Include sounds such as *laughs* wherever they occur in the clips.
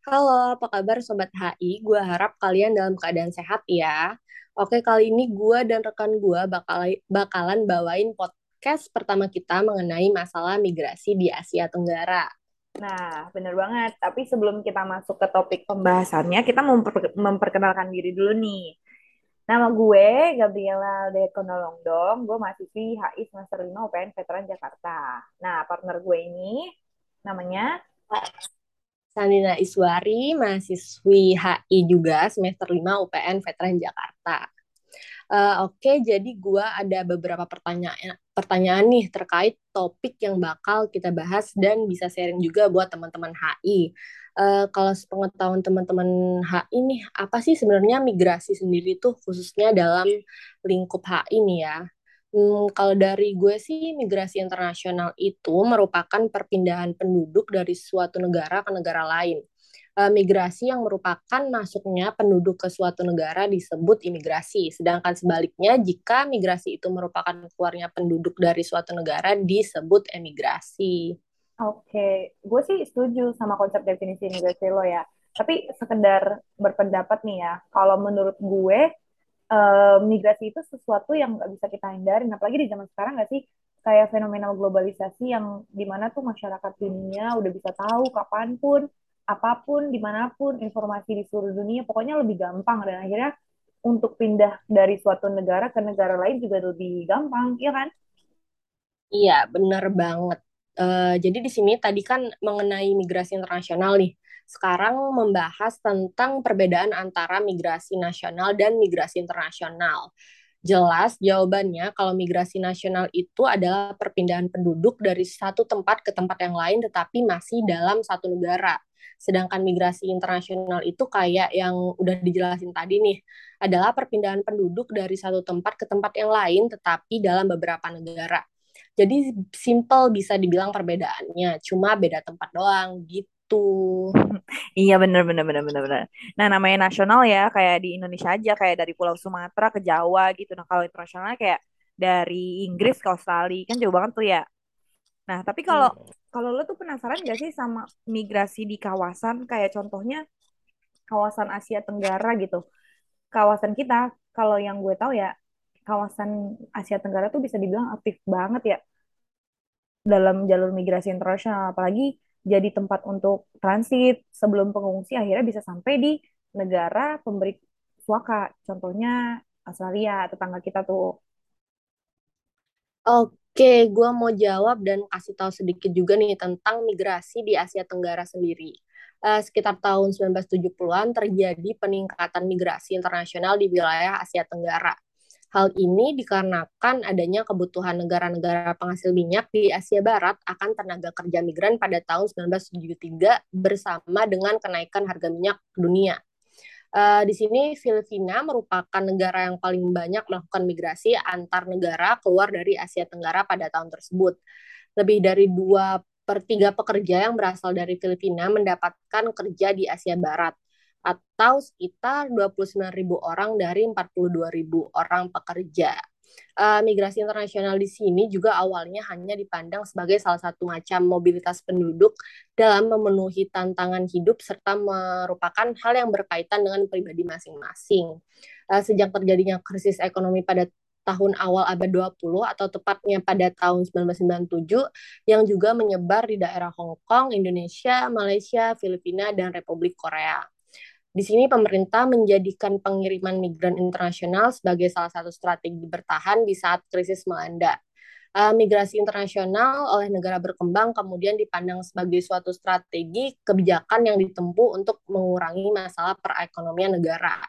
Halo, apa kabar Sobat HI? Gue harap kalian dalam keadaan sehat ya. Oke, kali ini gue dan rekan gue bakal, bakalan bawain podcast pertama kita mengenai masalah migrasi di Asia Tenggara. Nah, bener banget. Tapi sebelum kita masuk ke topik pembahasannya, kita memper memperkenalkan diri dulu nih. Nama gue Gabriela De Konolongdong, gue mahasiswi HI semester 5 UPN Veteran Jakarta. Nah, partner gue ini namanya Sanina Iswari, mahasiswi HI juga semester 5 UPN Veteran Jakarta. Uh, Oke, okay, jadi gue ada beberapa pertanyaan pertanyaan nih terkait topik yang bakal kita bahas dan bisa sharing juga buat teman-teman HI. Uh, eh, kalau sepengetahuan teman-teman HI nih, apa sih sebenarnya migrasi sendiri tuh khususnya dalam lingkup HI nih ya? Hmm, kalau dari gue sih, migrasi internasional itu merupakan perpindahan penduduk dari suatu negara ke negara lain. E, migrasi yang merupakan masuknya penduduk ke suatu negara disebut imigrasi. Sedangkan sebaliknya, jika migrasi itu merupakan keluarnya penduduk dari suatu negara disebut emigrasi. Oke, gue sih setuju sama konsep definisi imigrasi lo ya. Tapi sekedar berpendapat nih ya, kalau menurut gue, uh, migrasi itu sesuatu yang nggak bisa kita hindarin. Apalagi di zaman sekarang nggak sih? Kayak fenomena globalisasi yang di mana tuh masyarakat dunia udah bisa tahu kapan pun apa pun di mana pun informasi di seluruh dunia pokoknya lebih gampang. Dan akhirnya untuk pindah dari suatu negara ke negara lain juga lebih gampang ya kan? Iya benar banget. Uh, jadi di sini tadi kan mengenai migrasi internasional nih sekarang membahas tentang perbedaan antara migrasi nasional dan migrasi internasional. Jelas jawabannya kalau migrasi nasional itu adalah perpindahan penduduk dari satu tempat ke tempat yang lain tetapi masih dalam satu negara. Sedangkan migrasi internasional itu kayak yang udah dijelasin tadi nih, adalah perpindahan penduduk dari satu tempat ke tempat yang lain tetapi dalam beberapa negara. Jadi simple bisa dibilang perbedaannya, cuma beda tempat doang gitu gitu. Iya bener bener bener bener bener. Nah namanya nasional ya kayak di Indonesia aja kayak dari Pulau Sumatera ke Jawa gitu. Nah kalau internasional kayak dari Inggris ke Australia kan jauh banget tuh ya. Nah tapi kalau hmm. kalau lo tuh penasaran gak sih sama migrasi di kawasan kayak contohnya kawasan Asia Tenggara gitu. Kawasan kita kalau yang gue tahu ya kawasan Asia Tenggara tuh bisa dibilang aktif banget ya dalam jalur migrasi internasional apalagi jadi tempat untuk transit sebelum pengungsi akhirnya bisa sampai di negara pemberi suaka. Contohnya Australia, tetangga kita tuh. Oke, gue mau jawab dan kasih tahu sedikit juga nih tentang migrasi di Asia Tenggara sendiri. Uh, sekitar tahun 1970-an terjadi peningkatan migrasi internasional di wilayah Asia Tenggara Hal ini dikarenakan adanya kebutuhan negara-negara penghasil minyak di Asia Barat akan tenaga kerja migran pada tahun 1973 bersama dengan kenaikan harga minyak dunia. Uh, di sini Filipina merupakan negara yang paling banyak melakukan migrasi antar negara keluar dari Asia Tenggara pada tahun tersebut. Lebih dari dua per tiga pekerja yang berasal dari Filipina mendapatkan kerja di Asia Barat atau sekitar 29 ribu orang dari 42 ribu orang pekerja. Uh, migrasi internasional di sini juga awalnya hanya dipandang sebagai salah satu macam mobilitas penduduk dalam memenuhi tantangan hidup serta merupakan hal yang berkaitan dengan pribadi masing-masing. Uh, sejak terjadinya krisis ekonomi pada tahun awal abad 20 atau tepatnya pada tahun 1997 yang juga menyebar di daerah Hong Kong, Indonesia, Malaysia, Filipina, dan Republik Korea. Di sini pemerintah menjadikan pengiriman migran internasional sebagai salah satu strategi bertahan di saat krisis melanda. Uh, migrasi internasional oleh negara berkembang kemudian dipandang sebagai suatu strategi kebijakan yang ditempuh untuk mengurangi masalah perekonomian negara.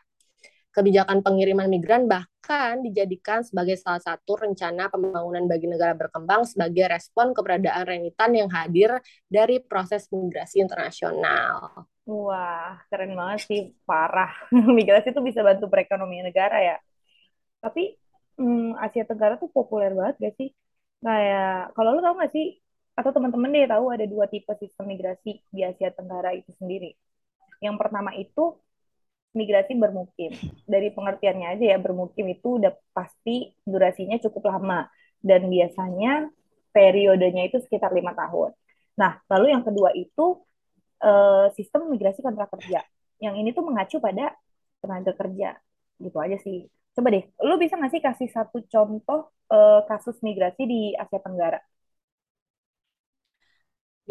Kebijakan pengiriman migran bahkan dijadikan sebagai salah satu rencana pembangunan bagi negara berkembang sebagai respon keberadaan renitan yang hadir dari proses migrasi internasional. Wah, keren banget sih, parah. *laughs* Migrasi itu bisa bantu perekonomian negara ya. Tapi hmm, Asia Tenggara tuh populer banget gak sih? Kayak, kalau lo tau gak sih, atau teman-teman deh tahu ada dua tipe sistem migrasi di Asia Tenggara itu sendiri. Yang pertama itu migrasi bermukim. Dari pengertiannya aja ya, bermukim itu udah pasti durasinya cukup lama. Dan biasanya periodenya itu sekitar lima tahun. Nah, lalu yang kedua itu uh, sistem migrasi kontrak kerja. Yang ini tuh mengacu pada tenaga kerja. Gitu aja sih. Coba deh, lu bisa nggak sih kasih satu contoh uh, kasus migrasi di Asia Tenggara?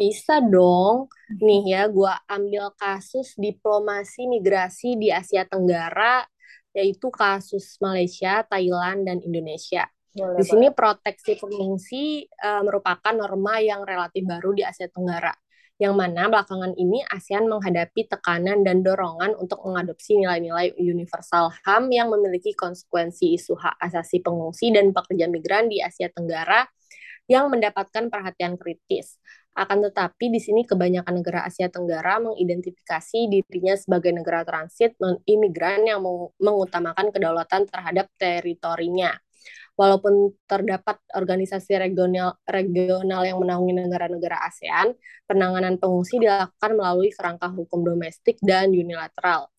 Bisa dong. Nih ya, gue ambil kasus diplomasi migrasi di Asia Tenggara, yaitu kasus Malaysia, Thailand, dan Indonesia. Boleh, di sini proteksi pengungsi uh, merupakan norma yang relatif baru di Asia Tenggara, yang mana belakangan ini ASEAN menghadapi tekanan dan dorongan untuk mengadopsi nilai-nilai universal HAM yang memiliki konsekuensi isu hak asasi pengungsi dan pekerja migran di Asia Tenggara yang mendapatkan perhatian kritis. Akan tetapi di sini kebanyakan negara Asia Tenggara mengidentifikasi dirinya sebagai negara transit non-imigran yang mengutamakan kedaulatan terhadap teritorinya. Walaupun terdapat organisasi regional, regional yang menaungi negara-negara ASEAN, penanganan pengungsi dilakukan melalui kerangka hukum domestik dan unilateral.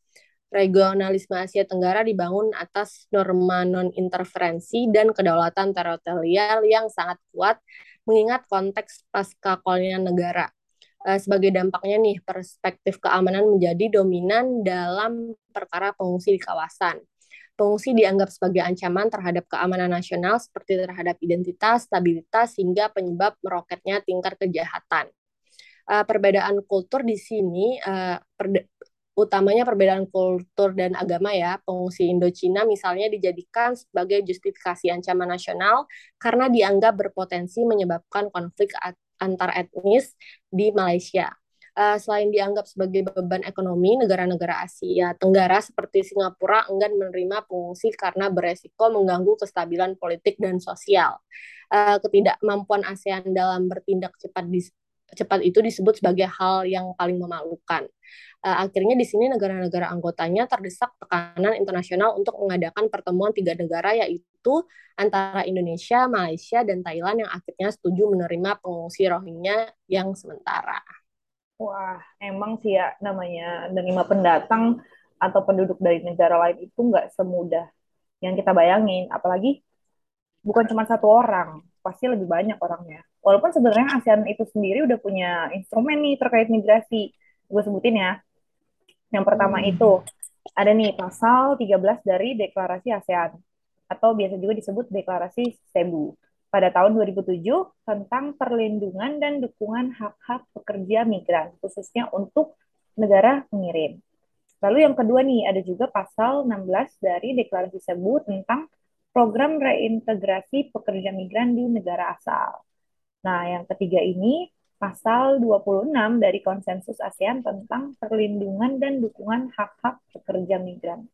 Regionalisme Asia Tenggara dibangun atas norma non-interferensi dan kedaulatan teritorial yang sangat kuat mengingat konteks pasca kolonial negara. Uh, sebagai dampaknya nih, perspektif keamanan menjadi dominan dalam perkara pengungsi di kawasan. Pengungsi dianggap sebagai ancaman terhadap keamanan nasional seperti terhadap identitas, stabilitas, hingga penyebab meroketnya tingkat kejahatan. Uh, perbedaan kultur di sini, uh, utamanya perbedaan kultur dan agama ya. Pengungsi Indochina misalnya dijadikan sebagai justifikasi ancaman nasional karena dianggap berpotensi menyebabkan konflik antar etnis di Malaysia. Uh, selain dianggap sebagai beban ekonomi, negara-negara Asia Tenggara seperti Singapura enggan menerima pengungsi karena beresiko mengganggu kestabilan politik dan sosial. Uh, ketidakmampuan ASEAN dalam bertindak cepat di, cepat itu disebut sebagai hal yang paling memalukan uh, akhirnya di sini negara-negara anggotanya terdesak tekanan internasional untuk mengadakan pertemuan tiga negara yaitu antara Indonesia, Malaysia, dan Thailand yang akhirnya setuju menerima pengungsi Rohingya yang sementara. Wah, emang sih ya namanya menerima pendatang atau penduduk dari negara lain itu nggak semudah yang kita bayangin. Apalagi bukan cuma satu orang, pasti lebih banyak orangnya. Walaupun sebenarnya ASEAN itu sendiri udah punya instrumen nih terkait migrasi. Gue sebutin ya, yang pertama hmm. itu ada nih pasal 13 dari Deklarasi ASEAN atau biasa juga disebut Deklarasi Cebu pada tahun 2007 tentang perlindungan dan dukungan hak-hak pekerja migran khususnya untuk negara pengirim. Lalu yang kedua nih ada juga pasal 16 dari Deklarasi Cebu tentang program reintegrasi pekerja migran di negara asal. Nah, yang ketiga ini pasal 26 dari konsensus ASEAN tentang perlindungan dan dukungan hak-hak pekerja migran.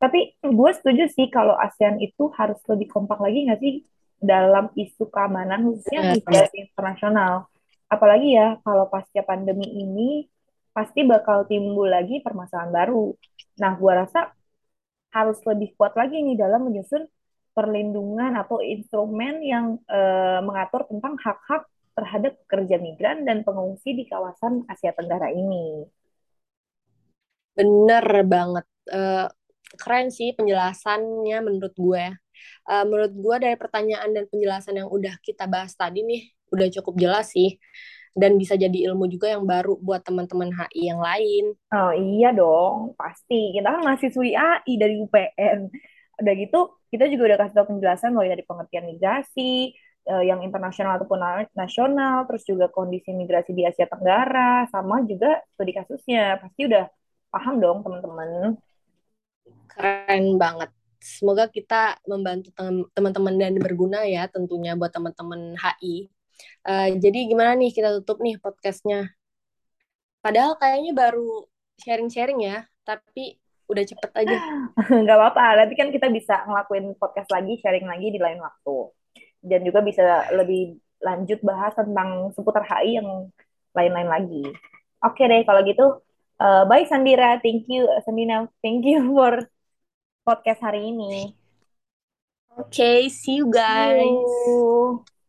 Tapi gue setuju sih kalau ASEAN itu harus lebih kompak lagi nggak sih dalam isu keamanan khususnya migrasi iya. internasional. Apalagi ya kalau pasca pandemi ini pasti bakal timbul lagi permasalahan baru. Nah, gue rasa harus lebih kuat lagi nih dalam menyusun perlindungan atau instrumen yang uh, mengatur tentang hak-hak terhadap pekerja migran dan pengungsi di kawasan Asia Tenggara ini. Bener banget. Uh, keren sih penjelasannya menurut gue. Uh, menurut gue dari pertanyaan dan penjelasan yang udah kita bahas tadi nih, udah cukup jelas sih. Dan bisa jadi ilmu juga yang baru buat teman-teman HI yang lain. Oh iya dong, pasti. Kita kan mahasiswi AI dari UPN. Udah gitu, kita juga udah kasih tau penjelasan mulai dari pengertian migrasi, uh, yang internasional ataupun nasional, terus juga kondisi migrasi di Asia Tenggara, sama juga studi kasusnya. Pasti udah paham dong teman-teman. Keren banget. Semoga kita membantu teman-teman dan berguna ya tentunya buat teman-teman HI. Uh, eh, jadi gimana nih kita tutup nih podcastnya? Padahal kayaknya baru sharing-sharing ya, tapi udah cepet aja. *laughs* Gak apa-apa, nanti kan kita bisa ngelakuin podcast lagi, sharing lagi di lain waktu dan juga bisa lebih lanjut bahas tentang seputar HI yang lain-lain lagi. Oke deh kalau gitu. Uh, bye Sandira, thank you Sandina, thank you *laughs* for podcast hari ini. Oke, okay, see you guys. See you.